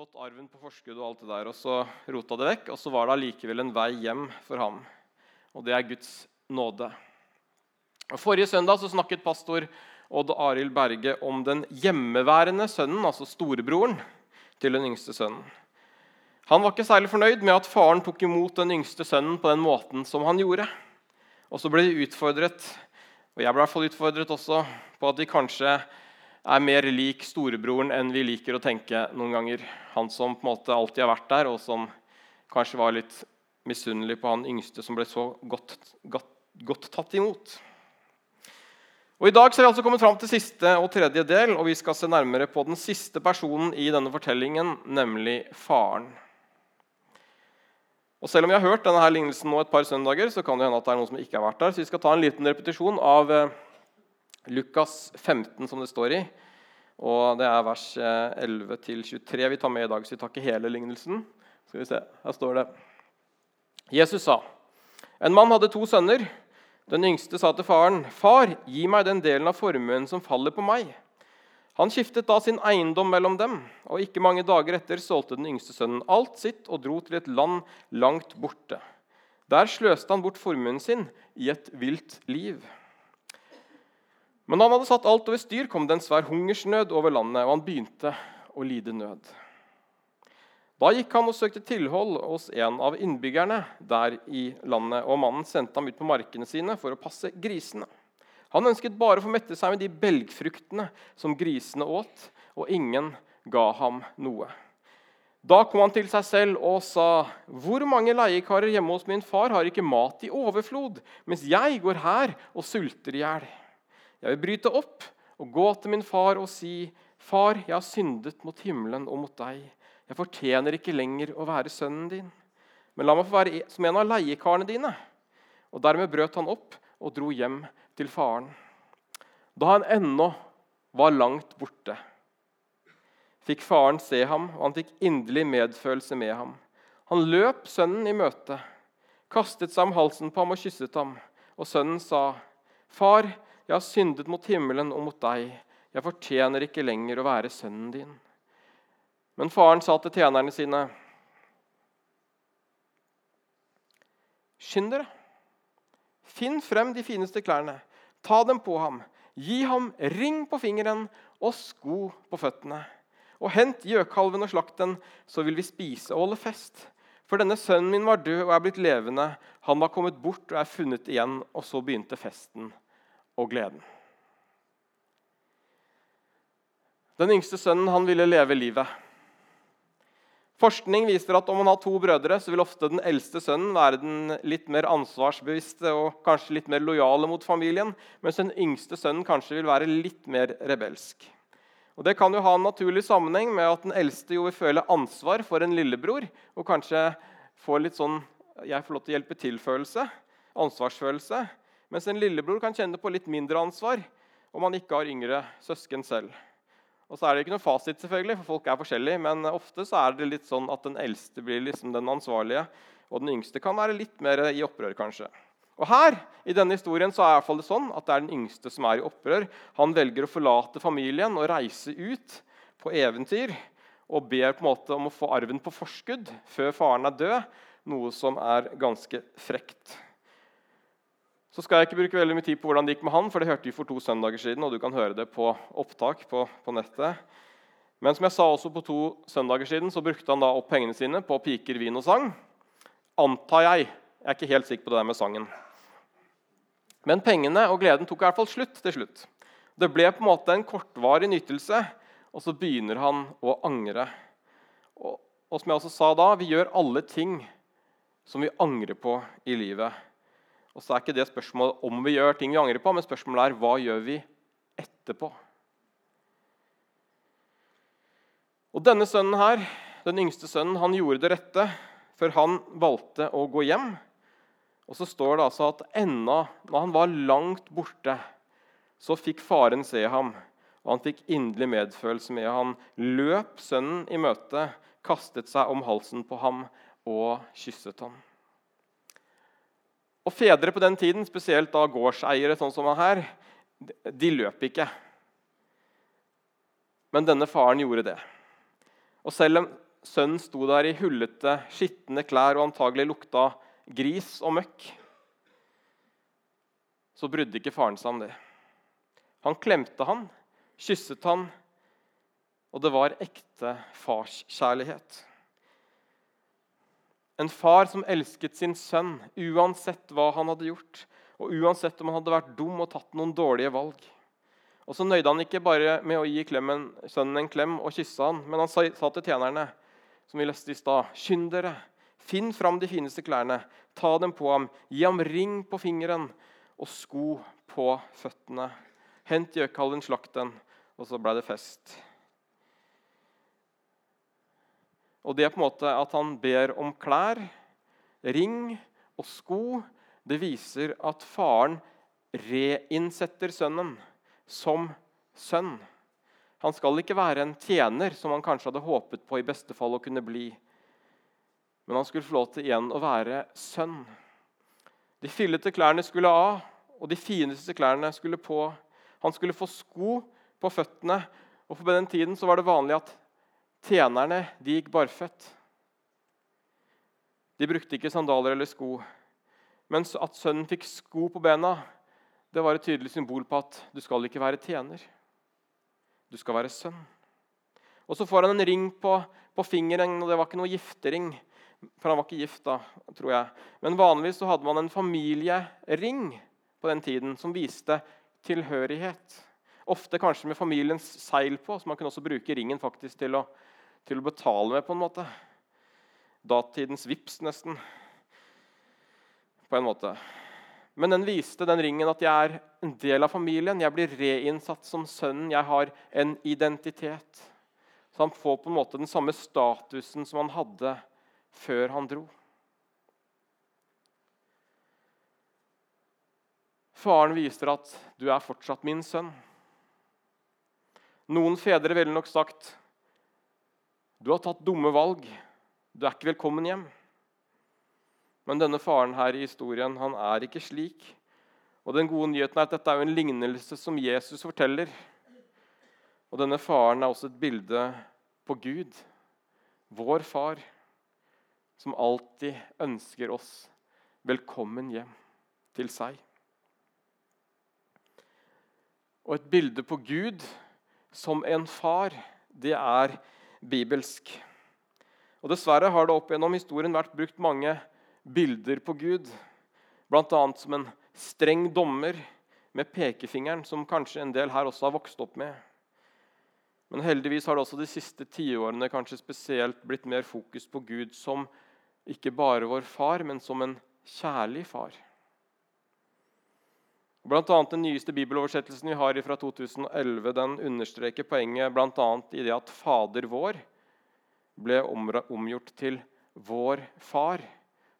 fått arven på forskudd og alt det der, og så rota det vekk. Og så var det allikevel en vei hjem for ham. Og det er Guds nåde. Og forrige søndag så snakket pastor Odd Arild Berge om den hjemmeværende sønnen, altså storebroren til den yngste sønnen. Han var ikke særlig fornøyd med at faren tok imot den yngste sønnen på den måten som han gjorde. Og så ble de utfordret, og jeg ble i hvert fall utfordret også, på at de kanskje er mer lik storebroren enn vi liker å tenke noen ganger. Han som på en måte alltid har vært der, og som kanskje var litt misunnelig på han yngste som ble så godt, godt, godt tatt imot. Og I dag har vi altså kommet fram til siste og tredje del, og vi skal se nærmere på den siste personen i denne fortellingen, nemlig faren. Og Selv om vi har hørt denne her lignelsen nå et par søndager, så kan det hende at det er noen som ikke har vært der. Så vi skal ta en liten repetisjon av eh, Lukas 15, som det står i. Og Det er vers 11-23 eh, vi tar med i dag, så vi tar ikke hele lignelsen. Skal vi se, Her står det Jesus sa, en mann hadde to sønner. Den yngste sa til faren, 'Far, gi meg den delen av formuen som faller på meg.' Han skiftet da sin eiendom mellom dem, og ikke mange dager etter solgte den yngste sønnen alt sitt og dro til et land langt borte. Der sløste han bort formuen sin i et vilt liv. Men da han hadde satt alt over styr, kom det en svær hungersnød over landet, og han begynte å lide nød. Da gikk han og søkte tilhold hos en av innbyggerne der i landet, og mannen sendte ham ut på markene sine for å passe grisene. Han ønsket bare å få mette seg med de belgfruktene som grisene åt, og ingen ga ham noe. Da kom han til seg selv og sa, 'Hvor mange leiekarer hjemme hos min far har ikke mat i overflod, mens jeg går her og sulter i hjel?' 'Jeg vil bryte opp og gå til min far og si:" 'Far, jeg har syndet mot himmelen og mot deg.' 'Jeg fortjener ikke lenger å være sønnen din.' 'Men la meg få være som en av leiekarene dine.' Og Dermed brøt han opp og dro hjem til faren. Da han ennå var langt borte, fikk faren se ham, og han fikk inderlig medfølelse med ham. Han løp sønnen i møte, kastet seg om halsen på ham og kysset ham. Og sønnen sa, 'Far, jeg har syndet mot himmelen og mot deg.' 'Jeg fortjener ikke lenger å være sønnen din.' Men faren sa til tjenerne sine.: Skynd dere. Finn frem de fineste klærne. Ta dem på ham. Gi ham ring på fingeren og sko på føttene. Og hent gjøkalven og slakt den, så vil vi spise og holde fest. For denne sønnen min var død og er blitt levende. Han var kommet bort og er funnet igjen. Og så begynte festen og gleden. Den yngste sønnen han ville leve livet. Forskning viser at om man har to brødre, så vil ofte den eldste sønnen være den litt mer ansvarsbevisste og kanskje litt mer lojale mot familien, mens den yngste sønnen kanskje vil være litt mer rebelsk. Og Det kan jo ha en naturlig sammenheng med at den eldste jo vil føle ansvar for en lillebror, og kanskje få litt sånn 'jeg får lov til å hjelpe til'-følelse, ansvarsfølelse, mens en lillebror kan kjenne på litt mindre ansvar om han ikke har yngre søsken selv. Og så er det ikke noe fasit, selvfølgelig, for folk er forskjellige, men ofte så er det litt sånn at den eldste blir liksom den ansvarlige, og den yngste kan være litt mer i opprør, kanskje. Og her i denne historien så er det sånn at det er den yngste som er i opprør. Han velger å forlate familien og reise ut på eventyr og ber på en måte om å få arven på forskudd før faren er død, noe som er ganske frekt. Så skal jeg ikke bruke veldig mye tid på hvordan det gikk med han, for det hørte vi for to søndager siden. og du kan høre det på opptak på, på nettet. Men som jeg sa også på to søndager siden, så brukte han da opp pengene sine på piker, vin og sang. Antar jeg. Jeg er ikke helt sikker på det der med sangen. Men pengene og gleden tok i hvert fall slutt til slutt. Det ble på en måte en kortvarig nytelse, og så begynner han å angre. Og, og som jeg også sa da, vi gjør alle ting som vi angrer på i livet. Og så er ikke det spørsmålet om vi gjør ting vi angrer på, men spørsmålet er hva gjør vi etterpå. Og denne sønnen her, den yngste sønnen, han gjorde det rette før han valgte å gå hjem. Og så står det altså at ennå når han var langt borte, så fikk faren se ham. Og han fikk inderlig medfølelse med ham. Løp sønnen i møte, kastet seg om halsen på ham og kysset ham. Og Fedre på den tiden, spesielt da gårdseiere sånn som han her, de løp ikke. Men denne faren gjorde det. Og selv om, sønnen sto der i hullete, skitne klær og antagelig lukta gris og møkk, så brydde ikke faren seg om det. Han klemte han, kysset han, og det var ekte farskjærlighet. En far som elsket sin sønn uansett hva han hadde gjort, og uansett om han hadde vært dum og tatt noen dårlige valg. Og Så nøyde han ikke bare med å gi klemmen, sønnen en klem og kysse han, men han sa, sa til tjenerne, som vi leste i stad, skynd dere, finn fram de fineste klærne, ta dem på ham, gi ham ring på fingeren og sko på føttene. Hent gjøkalven, slakt den, og så ble det fest. Og det er på en måte at han ber om klær, ring og sko. Det viser at faren reinnsetter sønnen som sønn. Han skal ikke være en tjener, som han kanskje hadde håpet på i beste fall å kunne bli. Men han skulle få lov til igjen å være sønn. De fillete klærne skulle av, og de fineste klærne skulle på. Han skulle få sko på føttene. Og På den tiden var det vanlig at Tjenerne de gikk barføtt. De brukte ikke sandaler eller sko. Mens at sønnen fikk sko på bena, det var et tydelig symbol på at du skal ikke være tjener. Du skal være sønn. Og Så får han en ring på, på fingeren, og det var ikke noe giftering. For han var ikke gift da, tror jeg. Men vanligvis så hadde man en familiering på den tiden som viste tilhørighet. Ofte kanskje med familiens seil på, så man kunne også bruke ringen faktisk til å til å betale med, på en måte. Datidens vips, nesten. På en måte. Men den viste den ringen at jeg er en del av familien. Jeg blir reinnsatt som sønnen. Jeg har en identitet. Så han får på en måte den samme statusen som han hadde før han dro. Faren viser at 'du er fortsatt min sønn'. Noen fedre ville nok sagt du har tatt dumme valg. Du er ikke velkommen hjem. Men denne faren her i historien han er ikke slik. Og den gode nyheten er at Dette er jo en lignelse som Jesus forteller. Og Denne faren er også et bilde på Gud, vår far, som alltid ønsker oss velkommen hjem til seg. Og et bilde på Gud som en far, det er bibelsk. Og Dessverre har det opp gjennom historien vært brukt mange bilder på Gud. Bl.a. som en streng dommer med pekefingeren, som kanskje en del her også har vokst opp med. Men heldigvis har det også de siste tiårene kanskje spesielt blitt mer fokus på Gud som ikke bare vår far, men som en kjærlig far. Blant annet Den nyeste bibeloversettelsen vi har fra 2011, den understreker poenget bl.a. i det at Fader vår ble omgjort til vår far.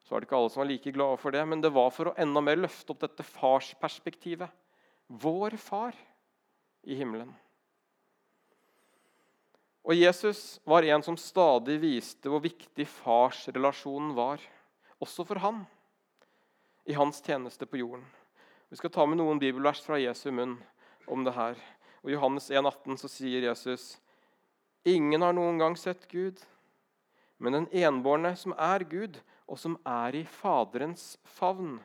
Så var det ikke alle som var like glade for det, men det var for å enda mer løfte opp dette farsperspektivet. Vår far i himmelen. Og Jesus var en som stadig viste hvor viktig farsrelasjonen var, også for han, i hans tjeneste på jorden. Vi skal ta med noen bibelvers fra Jesu munn om det her. I Johannes 1,18 så sier Jesus.: Ingen har noen gang sett Gud, men den enbårne som er Gud, og som er i Faderens favn,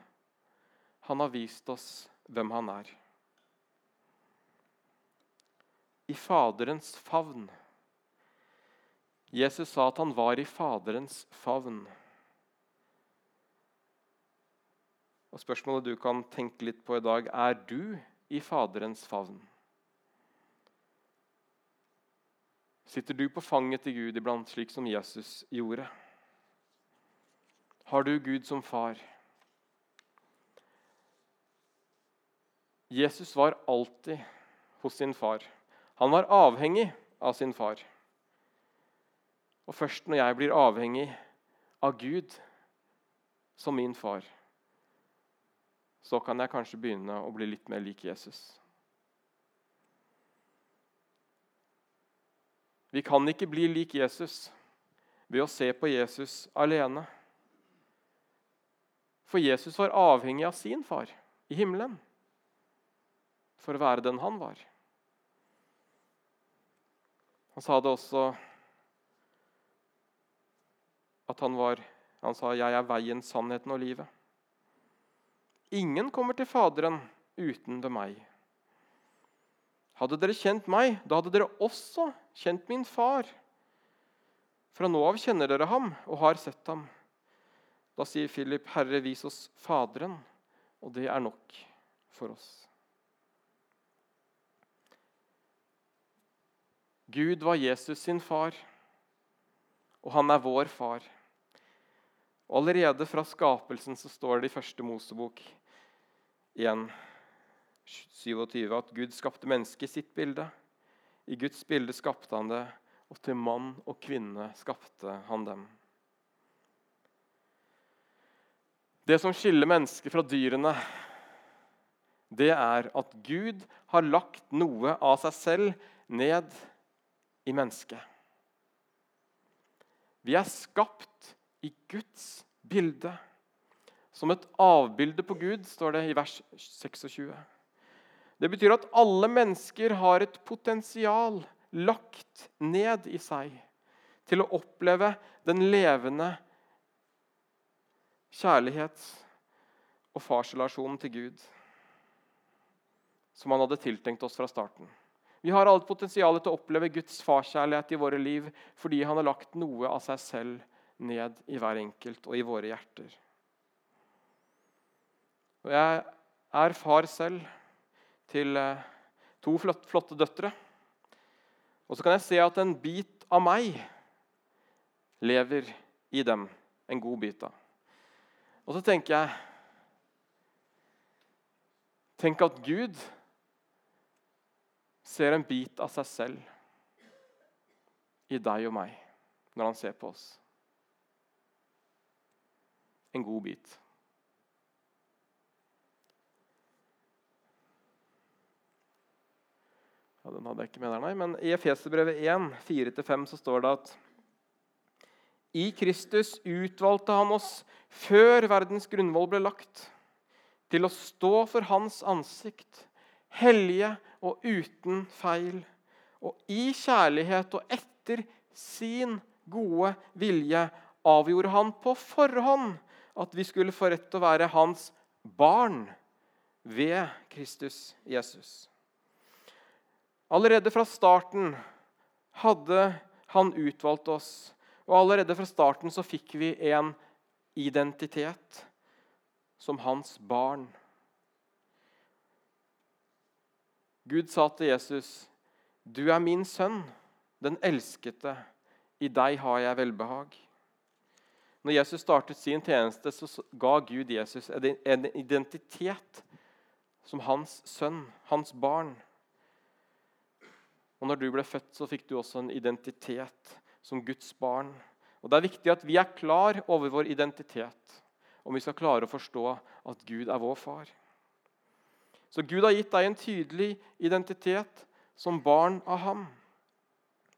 han har vist oss hvem han er. I Faderens favn. Jesus sa at han var i Faderens favn. Og Spørsmålet du kan tenke litt på i dag, er du i Faderens favn? Sitter du på fanget til Gud iblant, slik som Jesus gjorde? Har du Gud som far? Jesus var alltid hos sin far. Han var avhengig av sin far. Og først når jeg blir avhengig av Gud som min far, så kan jeg kanskje begynne å bli litt mer lik Jesus. Vi kan ikke bli lik Jesus ved å se på Jesus alene. For Jesus var avhengig av sin far i himmelen for å være den han var. Han sa det også at han var Han sa, 'Jeg er veien, sannheten og livet'. Ingen kommer til Faderen uten ved meg. Hadde dere kjent meg, da hadde dere også kjent min far. Fra nå av kjenner dere ham og har sett ham. Da sier Philip, 'Herre, vis oss Faderen', og det er nok for oss. Gud var Jesus sin far, og han er vår far. Og Allerede fra skapelsen så står det i første Mosebok 1, 27 at Gud skapte mennesket i sitt bilde. I Guds bilde skapte han det, og til mann og kvinne skapte han dem. Det som skiller mennesket fra dyrene, det er at Gud har lagt noe av seg selv ned i mennesket. Vi er skapt i Guds bilde. Som et avbilde på Gud, står det i vers 26. Det betyr at alle mennesker har et potensial lagt ned i seg til å oppleve den levende kjærlighets- og farsrelasjonen til Gud som han hadde tiltenkt oss fra starten. Vi har alt potensial til å oppleve Guds farskjærlighet i våre liv fordi han har lagt noe av seg selv ned i hver enkelt og i våre hjerter. Og jeg er far selv til eh, to flotte døtre. Og så kan jeg se at en bit av meg lever i dem. En god bit av. Og så tenker jeg Tenk at Gud ser en bit av seg selv i deg og meg når han ser på oss. En god bit. Ja, den hadde jeg ikke med der, nei. Men i Efeserbrevet 1, 4-5 så står det at i Kristus utvalgte han oss før verdens grunnvoll ble lagt, til å stå for hans ansikt, hellige og uten feil, og i kjærlighet og etter sin gode vilje avgjorde han på forhånd at vi skulle få rett til å være hans barn ved Kristus Jesus. Allerede fra starten hadde han utvalgt oss. Og allerede fra starten så fikk vi en identitet som hans barn. Gud sa til Jesus, 'Du er min sønn, den elskete. I deg har jeg velbehag.' Når Jesus startet sin tjeneste, så ga Gud Jesus en identitet som hans sønn, hans barn. Og når du ble født, så fikk du også en identitet som Guds barn. Og Det er viktig at vi er klar over vår identitet om vi skal klare å forstå at Gud er vår far. Så Gud har gitt deg en tydelig identitet som barn av ham.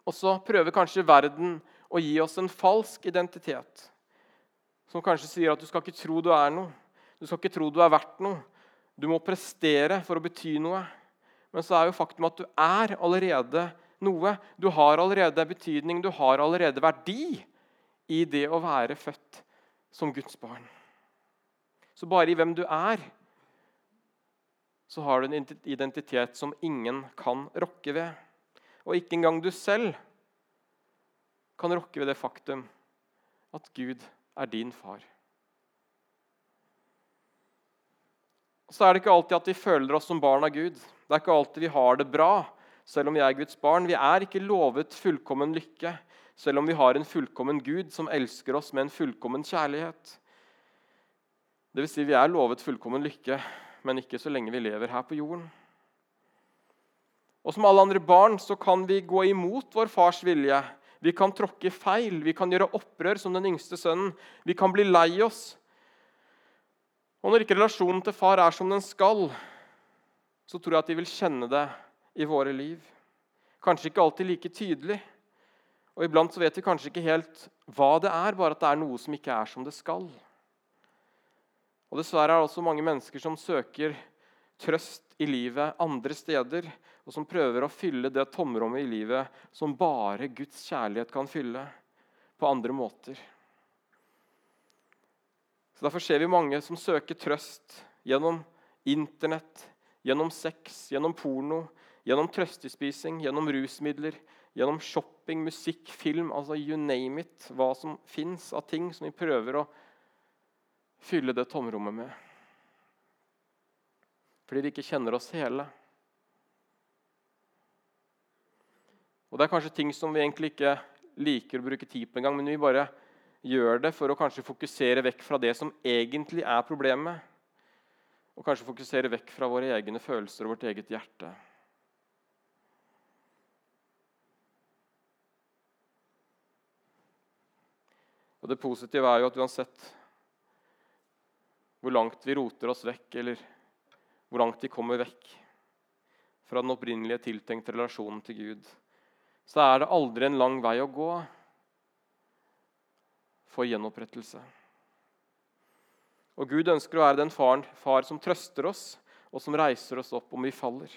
Og så prøver kanskje verden å gi oss en falsk identitet. Som kanskje sier at du skal ikke tro du er noe. Du skal ikke tro du er verdt noe. Du må prestere for å bety noe. Men så er jo faktum at du er allerede noe. Du har allerede betydning, du har allerede verdi i det å være født som Guds barn. Så bare i hvem du er, så har du en identitet som ingen kan rokke ved. Og ikke engang du selv kan rokke ved det faktum at Gud er din far. Så er det ikke alltid at vi føler oss som barn av Gud. Det er ikke alltid vi har det bra, selv om vi er Guds barn. Vi er ikke lovet fullkommen lykke, selv om vi har en fullkommen Gud som elsker oss med en fullkommen kjærlighet. Vil si, vi er lovet fullkommen lykke, men ikke så lenge vi lever her på jorden. Og Som alle andre barn så kan vi gå imot vår fars vilje. Vi kan tråkke feil, vi kan gjøre opprør som den yngste sønnen. Vi kan bli lei oss. Og når ikke relasjonen til far er som den skal, så tror jeg at de vil kjenne det i våre liv. Kanskje ikke alltid like tydelig. Og Iblant så vet vi kanskje ikke helt hva det er, bare at det er noe som ikke er som det skal. Og Dessverre er det også mange mennesker som søker trøst i livet andre steder, og som prøver å fylle det tomrommet i livet som bare Guds kjærlighet kan fylle, på andre måter. Så Derfor ser vi mange som søker trøst gjennom Internett, gjennom sex, gjennom porno, gjennom trøstespising, gjennom rusmidler, gjennom shopping, musikk, film, altså you name it, hva som fins av ting som vi prøver å fylle det tomrommet med. Fordi vi ikke kjenner oss hele. Og Det er kanskje ting som vi egentlig ikke liker å bruke tid på engang, men vi bare gjør det for å kanskje fokusere vekk fra det som egentlig er problemet. Og kanskje fokusere vekk fra våre egne følelser og vårt eget hjerte. Og Det positive er jo at uansett hvor langt vi roter oss vekk, eller hvor langt vi kommer vekk fra den opprinnelige tiltenkte relasjonen til Gud, så er det aldri en lang vei å gå for gjenopprettelse. Og Gud ønsker å være den faren, far som trøster oss, og som reiser oss opp om vi faller.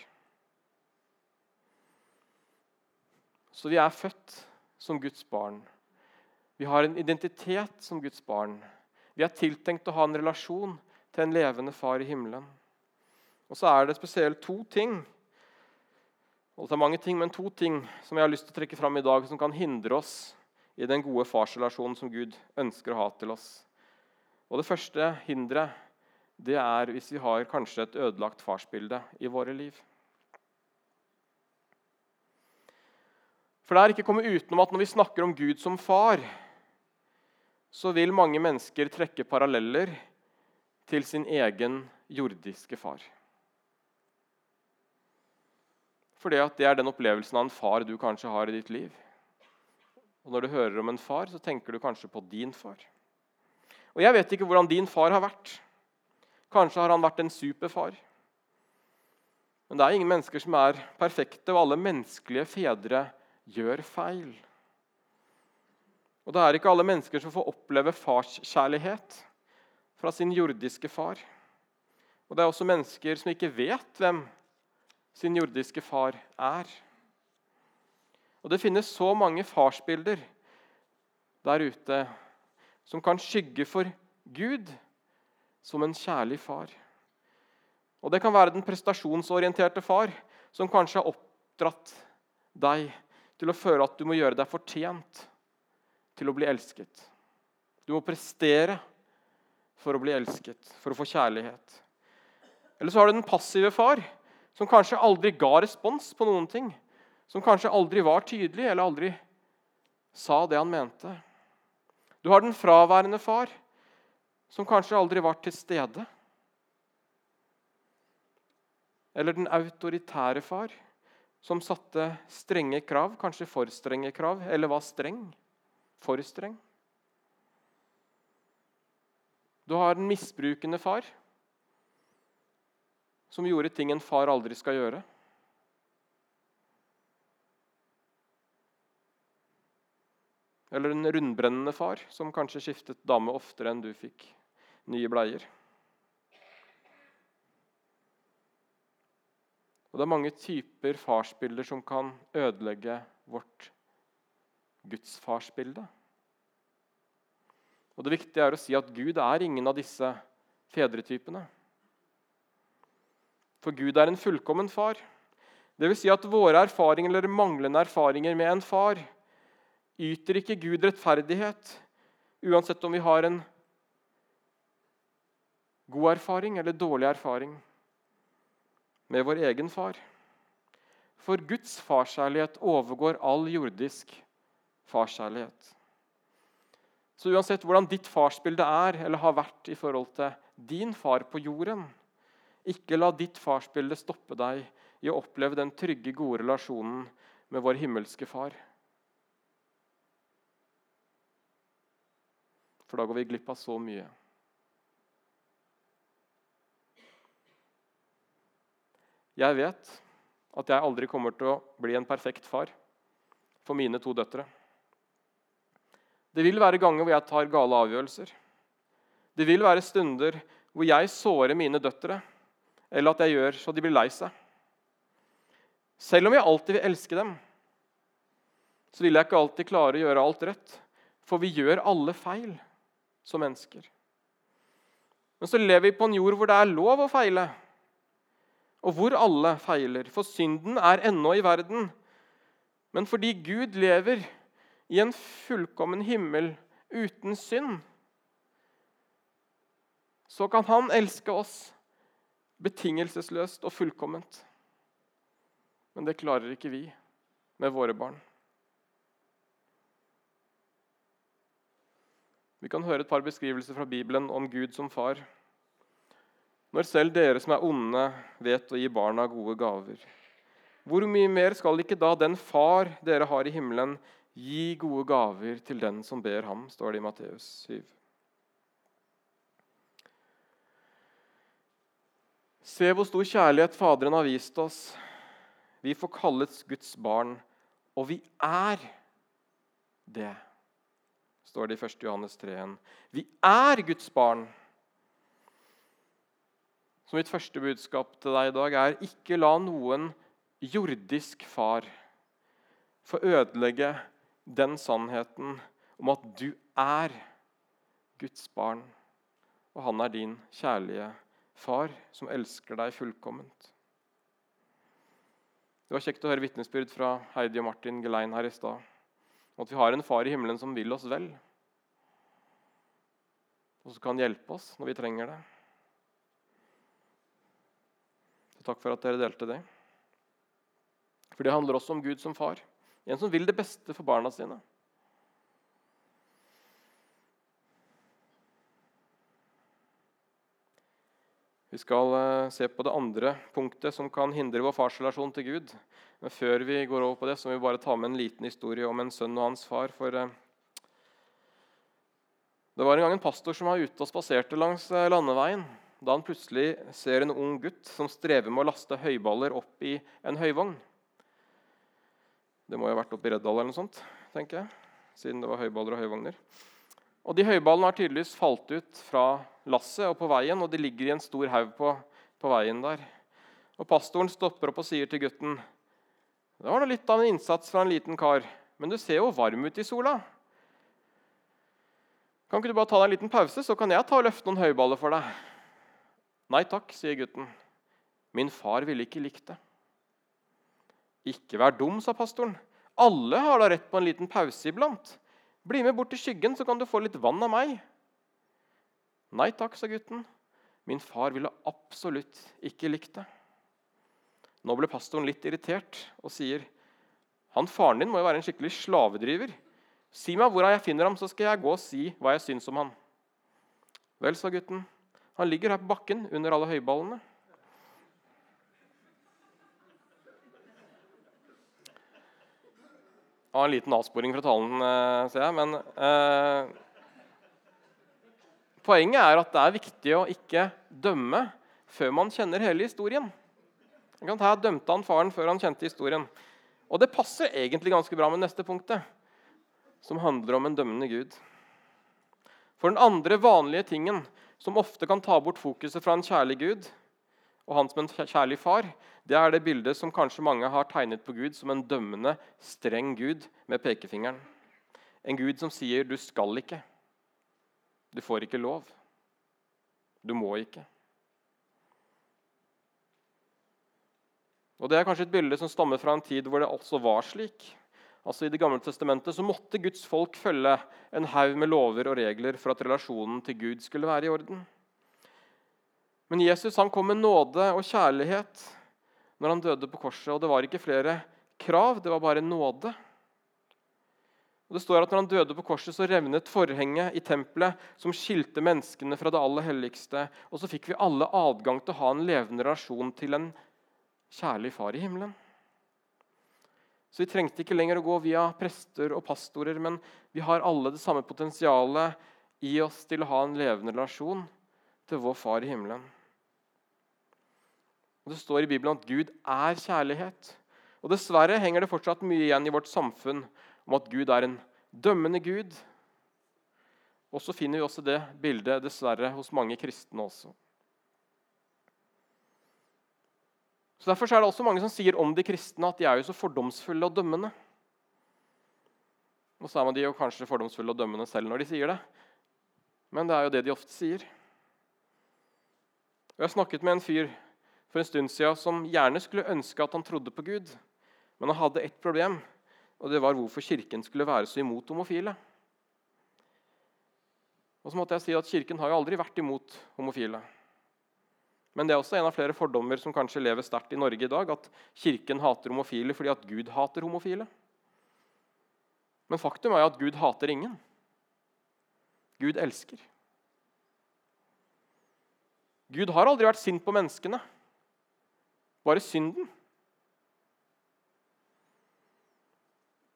Så vi er født som Guds barn. Vi har en identitet som Guds barn. Vi er tiltenkt å ha en relasjon til en levende far i himmelen. Og så er det spesielt to ting og det er mange ting, men to ting som jeg har lyst til å trekke fram i dag, som kan hindre oss i den gode farsrelasjonen som Gud ønsker å ha til oss. Og Det første hinderet det er hvis vi har kanskje et ødelagt farsbilde i våre liv. For det er ikke kommet utenom at når vi snakker om Gud som far, så vil mange mennesker trekke paralleller til sin egen jordiske far. Fordi at det er den opplevelsen av en far du kanskje har i ditt liv. Og Når du hører om en far, så tenker du kanskje på din far. Og Jeg vet ikke hvordan din far har vært. Kanskje har han vært en superfar. Men det er ingen mennesker som er perfekte, og alle menneskelige fedre gjør feil. Og det er ikke alle mennesker som får oppleve farskjærlighet fra sin jordiske far. Og det er også mennesker som ikke vet hvem sin jordiske far er. Og Det finnes så mange farsbilder der ute som kan skygge for Gud som en kjærlig far. Og Det kan være den prestasjonsorienterte far som kanskje har oppdratt deg til å føle at du må gjøre deg fortjent til å bli elsket. Du må prestere for å bli elsket, for å få kjærlighet. Eller så har du den passive far som kanskje aldri ga respons på noen ting. Som kanskje aldri var tydelig eller aldri sa det han mente. Du har den fraværende far, som kanskje aldri var til stede. Eller den autoritære far, som satte strenge krav, kanskje for strenge krav, eller var streng. For streng. Du har den misbrukende far, som gjorde ting en far aldri skal gjøre. Eller en rundbrennende far som kanskje skiftet dame oftere enn du fikk nye bleier. Og Det er mange typer farsbilder som kan ødelegge vårt gudsfarsbilde. Og Det viktige er å si at Gud er ingen av disse fedretypene. For Gud er en fullkommen far. Det vil si at våre erfaringer eller manglende erfaringer med en far yter ikke Gud rettferdighet, uansett om vi har en god erfaring eller dårlig erfaring med vår egen far. For Guds farskjærlighet overgår all jordisk farskjærlighet. Så uansett hvordan ditt farsbilde er eller har vært i forhold til din far på jorden, ikke la ditt farsbilde stoppe deg i å oppleve den trygge, gode relasjonen med vår himmelske far. For da går vi glipp av så mye. Jeg vet at jeg aldri kommer til å bli en perfekt far for mine to døtre. Det vil være ganger hvor jeg tar gale avgjørelser. Det vil være stunder hvor jeg sårer mine døtre eller at jeg gjør så de blir lei seg. Selv om jeg alltid vil elske dem, så vil jeg ikke alltid klare å gjøre alt rett. For vi gjør alle feil som mennesker. Men så lever vi på en jord hvor det er lov å feile, og hvor alle feiler. For synden er ennå i verden. Men fordi Gud lever i en fullkommen himmel uten synd, så kan han elske oss betingelsesløst og fullkomment. Men det klarer ikke vi med våre barn. Vi kan høre et par beskrivelser fra Bibelen om Gud som far. Når selv dere som er onde, vet å gi barna gode gaver, hvor mye mer skal ikke da den far dere har i himmelen, gi gode gaver til den som ber ham, står det i Matteus 7. Se hvor stor kjærlighet Faderen har vist oss. Vi får kalles Guds barn, og vi er det står det i 1. Johannes 3. Vi er Guds barn. Så mitt første budskap til deg i dag er ikke la noen jordisk far få ødelegge den sannheten om at du er Guds barn, og han er din kjærlige far som elsker deg fullkomment. Det var kjekt å høre vitnesbyrd fra Heidi og Martin Gelein her i stad. Og at vi har en far i himmelen som vil oss vel, og som kan hjelpe oss når vi trenger det. Så takk for at dere delte det. For det handler også om Gud som far. En som vil det beste for barna sine. Skal eh, se på det andre punktet som kan hindre vår farsrelasjon til Gud. Men før vi går over på det, så må vi bare ta med en liten historie om en sønn og hans far. For eh, det var en gang en pastor som var ute og spaserte langs eh, landeveien. Da han plutselig ser en ung gutt som strever med å laste høyballer opp i en høyvogn. Det må jo ha vært oppe i Reddal eller noe sånt, tenker jeg, siden det var høyballer og høyvogner. Og De høyballene har tydeligvis falt ut fra lasset og på veien, og de ligger i en stor haug på, på veien der. Og Pastoren stopper opp og sier til gutten det var da litt av en innsats fra en liten kar, men du ser jo varm ut i sola. Kan ikke du bare ta deg en liten pause, så kan jeg ta og løfte noen høyballer for deg? Nei takk, sier gutten. Min far ville ikke likt det. Ikke vær dum, sa pastoren. Alle har da rett på en liten pause iblant. Bli med bort til skyggen, så kan du få litt vann av meg. Nei takk, sa gutten. Min far ville absolutt ikke likt det. Nå ble pastoren litt irritert og sier, 'Han faren din må jo være en skikkelig slavedriver.' 'Si meg hvor jeg finner ham, så skal jeg gå og si hva jeg syns om han.' 'Vel', sa gutten. 'Han ligger her på bakken under alle høyballene.' Var en liten avsporing fra talen, eh, ser jeg. Men eh, poenget er at det er viktig å ikke dømme før man kjenner hele historien. Her dømte han faren før han kjente historien. Og det passer egentlig ganske bra med neste punktet, som handler om en dømmende Gud. For den andre vanlige tingen som ofte kan ta bort fokuset fra en kjærlig Gud og han som en kjærlig far, det er det bildet som kanskje mange har tegnet på Gud som en dømmende, streng Gud med pekefingeren. En Gud som sier 'du skal ikke', 'du får ikke lov', 'du må ikke'. Og Det er kanskje et bilde som stammer fra en tid hvor det også var slik. Altså I Det gamle testamentet så måtte Guds folk følge en haug med lover og regler for at relasjonen til Gud skulle være i orden. Men Jesus han kom med nåde og kjærlighet når han døde på korset. Og det var ikke flere krav, det var bare nåde. Og det står at når han døde på korset, så revnet forhenget i tempelet som skilte menneskene fra det aller helligste. Og så fikk vi alle adgang til å ha en levende relasjon til en kjærlig far i himmelen. Så vi trengte ikke lenger å gå via prester og pastorer, men vi har alle det samme potensialet i oss til å ha en levende relasjon til vår far i himmelen. Og Det står i Bibelen at Gud er kjærlighet. Og Dessverre henger det fortsatt mye igjen i vårt samfunn om at Gud er en dømmende Gud. Og så finner vi også det bildet dessverre hos mange kristne også. Så Derfor er det også mange som sier om de kristne at de er jo så fordomsfulle og dømmende. Og så er de jo kanskje fordomsfulle og dømmende selv når de sier det. Men det er jo det de ofte sier. Jeg snakket med en fyr for en stund siden som gjerne skulle ønske at han trodde på Gud. Men han hadde ett problem, og det var hvorfor Kirken skulle være så imot homofile. Og så måtte jeg si at Kirken har jo aldri vært imot homofile. Men det er også en av flere fordommer som kanskje lever sterkt i Norge i dag, at Kirken hater homofile fordi at Gud hater homofile. Men faktum er jo at Gud hater ingen. Gud elsker. Gud har aldri vært sint på menneskene, bare synden.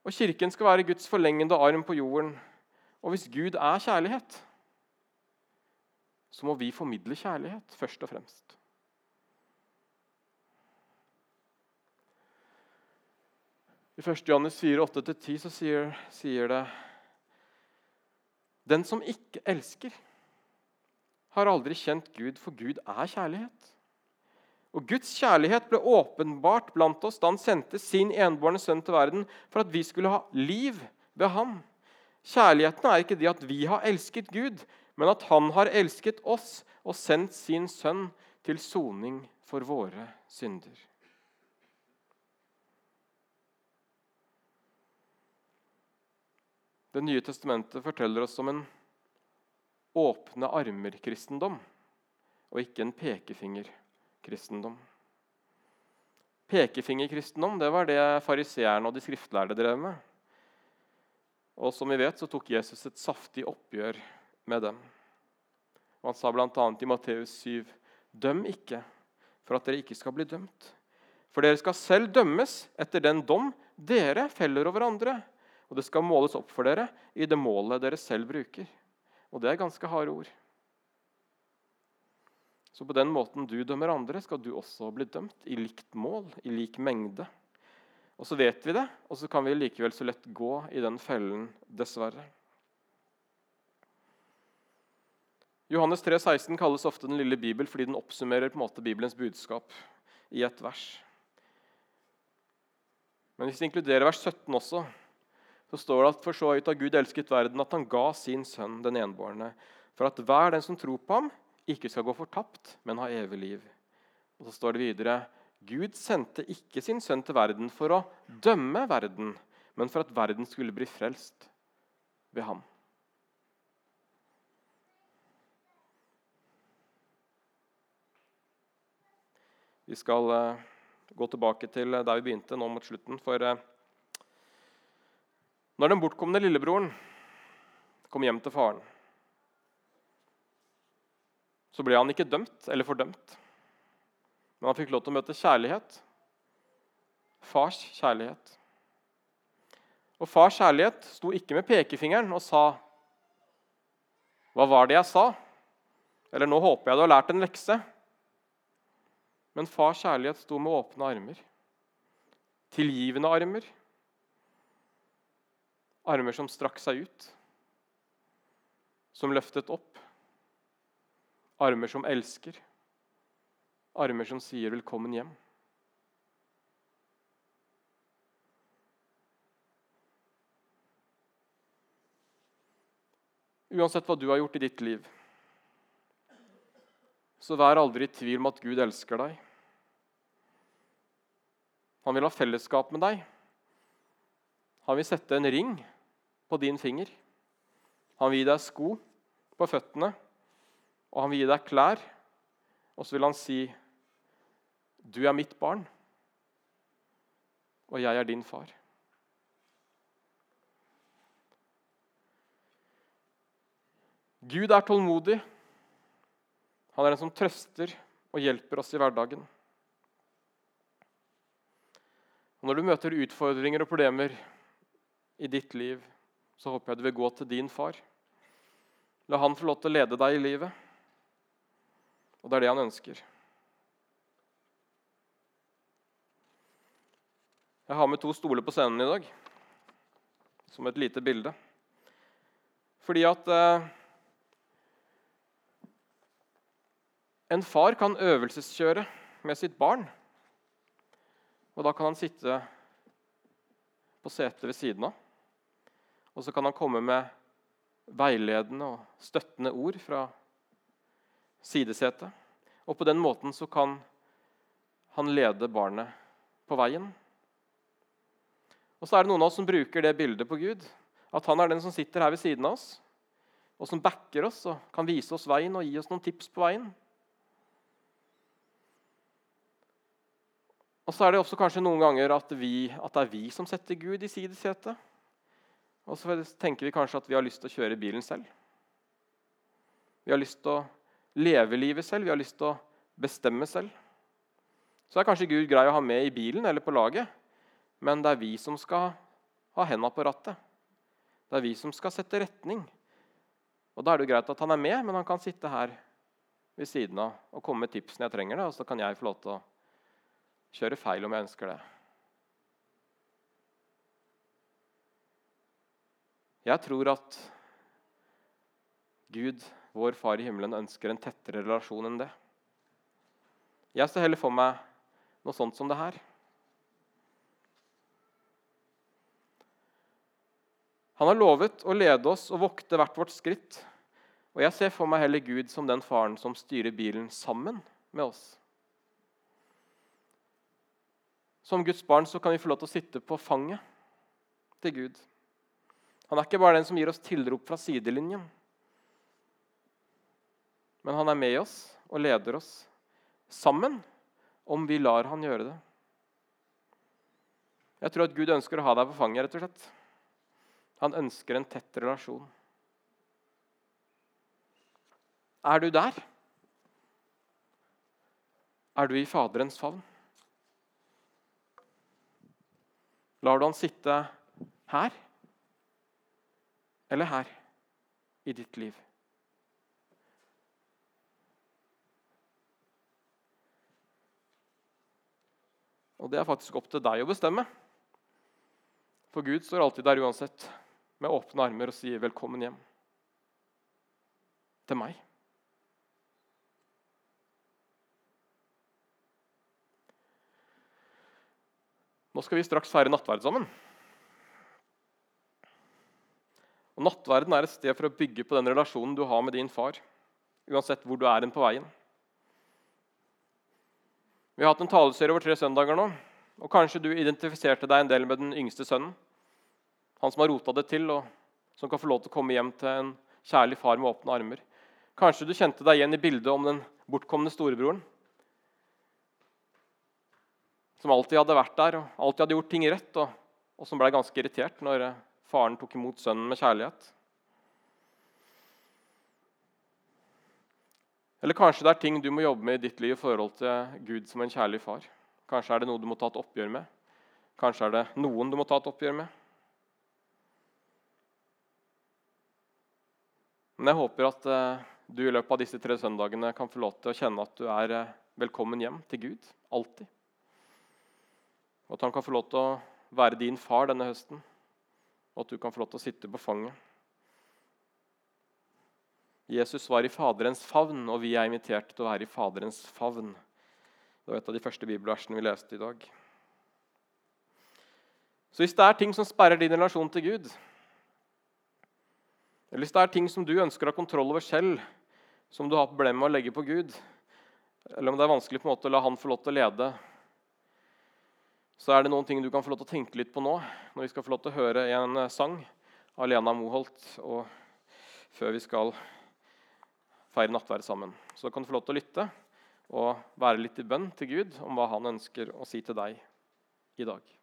Og Kirken skal være Guds forlengende arm på jorden. Og hvis Gud er kjærlighet, så må vi formidle kjærlighet først og fremst. I 1. Johannes 4, 8-10 så sier, sier det Den som ikke elsker, har aldri kjent Gud, for Gud er kjærlighet. Og Guds kjærlighet ble åpenbart blant oss da han sendte sin enbårne sønn til verden for at vi skulle ha liv ved ham. Kjærligheten er ikke det at vi har elsket Gud, men at han har elsket oss og sendt sin sønn til soning for våre synder. Det nye testamentet forteller oss om en åpne armer-kristendom og ikke en pekefinger-kristendom. Pekefingerkristendom det var det fariseerne og de skriftlærde drev med. Og som vi vet, så tok Jesus et saftig oppgjør med dem. Han sa bl.a. i Matteus 7.: Døm ikke, for at dere ikke skal bli dømt. For dere skal selv dømmes etter den dom dere feller over andre. Og det skal måles opp for dere i det målet dere selv bruker. Og det er ganske harde ord. Så på den måten du dømmer andre, skal du også bli dømt i likt mål, i lik mengde. Og så vet vi det, og så kan vi likevel så lett gå i den fellen, dessverre. Johannes 3, 16 kalles ofte Den lille bibel fordi den oppsummerer på en måte Bibelens budskap i ett vers. Men hvis vi inkluderer vers 17 også, så står det at for så høyt har Gud elsket verden at han ga sin sønn den enbårne, for at hver den som tror på ham, ikke skal gå fortapt, men ha evig liv. Og så står det videre Gud sendte ikke sin sønn til verden for å dømme verden, men for at verden skulle bli frelst ved ham. Vi skal uh, gå tilbake til der vi begynte nå mot slutten. For uh, når den bortkomne lillebroren kom hjem til faren, så ble han ikke dømt eller fordømt. Men han fikk lov til å møte kjærlighet. Fars kjærlighet. Og fars kjærlighet sto ikke med pekefingeren og sa 'Hva var det jeg sa?' Eller 'Nå håper jeg du har lært en lekse'. Men fars kjærlighet sto med åpne armer. Tilgivende armer. Armer som strakk seg ut. Som løftet opp. Armer som elsker. Armer som sier 'velkommen hjem'. Uansett hva du har gjort i ditt liv, så vær aldri i tvil om at Gud elsker deg. Han vil ha fellesskap med deg. Han vil sette en ring på din finger. Han vil gi deg sko på føttene, og han vil gi deg klær. Og så vil han si, 'Du er mitt barn, og jeg er din far'. Gud er tålmodig. Han er den som trøster og hjelper oss i hverdagen. Og Når du møter utfordringer og problemer i ditt liv, så håper jeg du vil gå til din far. La han få lov til å lede deg i livet. Og det er det han ønsker. Jeg har med to stoler på scenen i dag, som et lite bilde. Fordi at eh, En far kan øvelseskjøre med sitt barn. Og Da kan han sitte på setet ved siden av. Og så kan han komme med veiledende og støttende ord fra sidesetet. Og på den måten så kan han lede barnet på veien. Og så er det noen av oss som bruker det bildet på Gud. At han er den som sitter her ved siden av oss, og som backer oss og kan vise oss veien og gi oss noen tips på veien. Og så er det også kanskje noen ganger at, vi, at det er vi som setter Gud i sidesetet. Og så tenker vi kanskje at vi har lyst til å kjøre bilen selv. Vi har lyst til å leve livet selv, vi har lyst til å bestemme selv. Så er kanskje Gud grei å ha med i bilen eller på laget, men det er vi som skal ha henda på rattet. Det er vi som skal sette retning. Og Da er det jo greit at han er med, men han kan sitte her ved siden av og komme med tipsene jeg trenger. det, Og så kan jeg få lov til å kjøre feil om jeg ønsker det. Jeg tror at Gud, vår Far i himmelen, ønsker en tettere relasjon enn det. Jeg ser heller for meg noe sånt som det her. Han har lovet å lede oss og vokte hvert vårt skritt. Og jeg ser for meg heller Gud som den faren som styrer bilen sammen med oss. Som Guds barn så kan vi få lov til å sitte på fanget til Gud. Han er ikke bare den som gir oss tilrop fra sidelinjen. Men han er med oss og leder oss sammen om vi lar han gjøre det. Jeg tror at Gud ønsker å ha deg på fanget. rett og slett. Han ønsker en tett relasjon. Er du der? Er du i Faderens favn? Lar du han sitte her? eller her i ditt liv? Og det er faktisk opp til deg å bestemme. For Gud står alltid der uansett, med åpne armer og sier 'velkommen hjem' til meg. Nå skal vi straks feire nattverd sammen. Og Nattverden er et sted for å bygge på den relasjonen du har med din far. Uansett hvor du er på veien. Vi har hatt en taleserie over tre søndager nå. og Kanskje du identifiserte deg en del med den yngste sønnen. Han som har rota det til, og som kan få lov til å komme hjem til en kjærlig far med åpne armer. Kanskje du kjente deg igjen i bildet om den bortkomne storebroren. Som alltid hadde vært der og alltid hadde gjort ting rett, og, og som ble ganske irritert når faren tok imot sønnen med kjærlighet. Eller kanskje det er ting du må jobbe med i ditt liv i forhold til Gud som en kjærlig far. Kanskje er det noe du må ta et oppgjør med. Kanskje er det noen du må ta et oppgjør med. Men jeg håper at eh, du i løpet av disse tre søndagene kan få lov til å kjenne at du er eh, velkommen hjem til Gud. Alltid. Og at han kan få lov til å være din far denne høsten og at du kan få lov til å sitte på fanget. Jesus var i Faderens favn, og vi er invitert til å være i Faderens favn. Det var et av de første bibelversene vi leste i dag. Så hvis det er ting som sperrer din relasjon til Gud, eller hvis det er ting som du ønsker å ha kontroll over selv, som du har problemer med å legge på Gud, eller om det er vanskelig på en måte å la Han få lov til å lede, så er det noen ting du kan få lov til å tenke litt på nå, når vi skal få lov til å høre en eh, sang av Lena Moholt og før vi skal feire nattverd sammen. Så da kan du få lov til å lytte og være litt i bønn til Gud om hva han ønsker å si til deg i dag.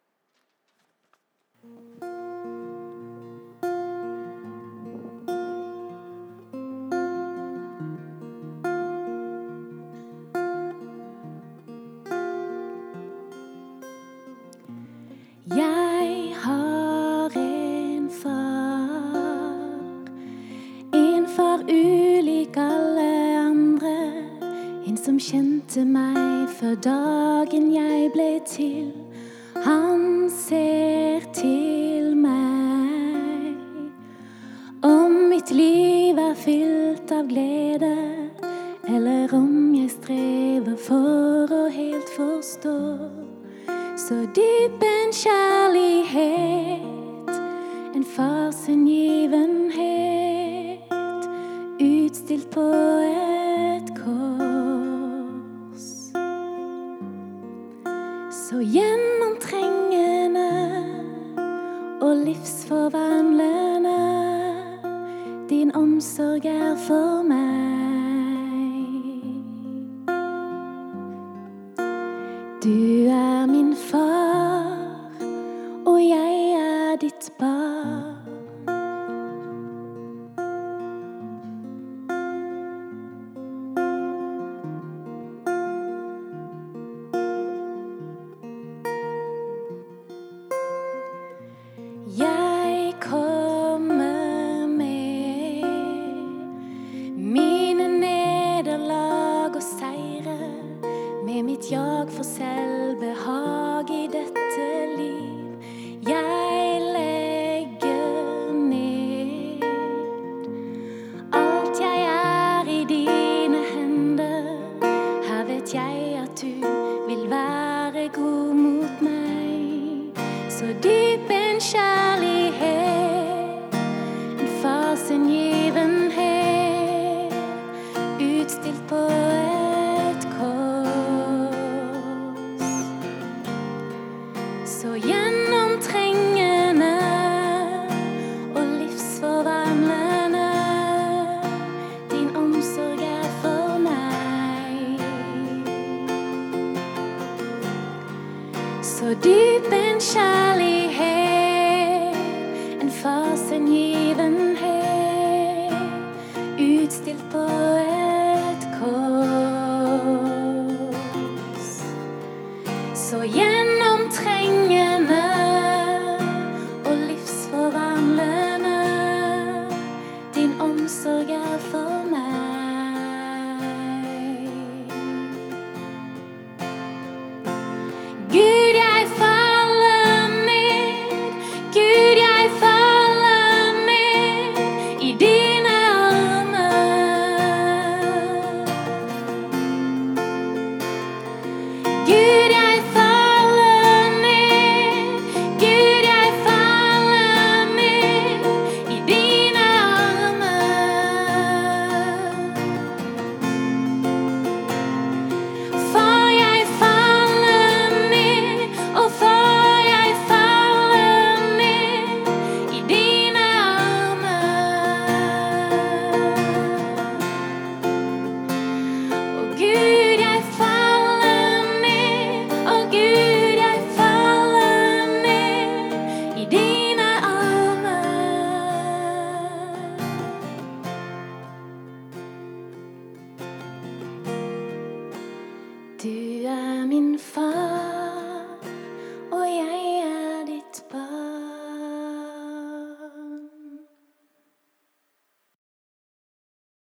Dagen jeg ble til. Han ser til meg. Om mitt liv er fylt av glede, eller om jeg strever for å helt forstå. Så dyp en kjærlighet, en fars hengivenhet, utstilt på Din omsorg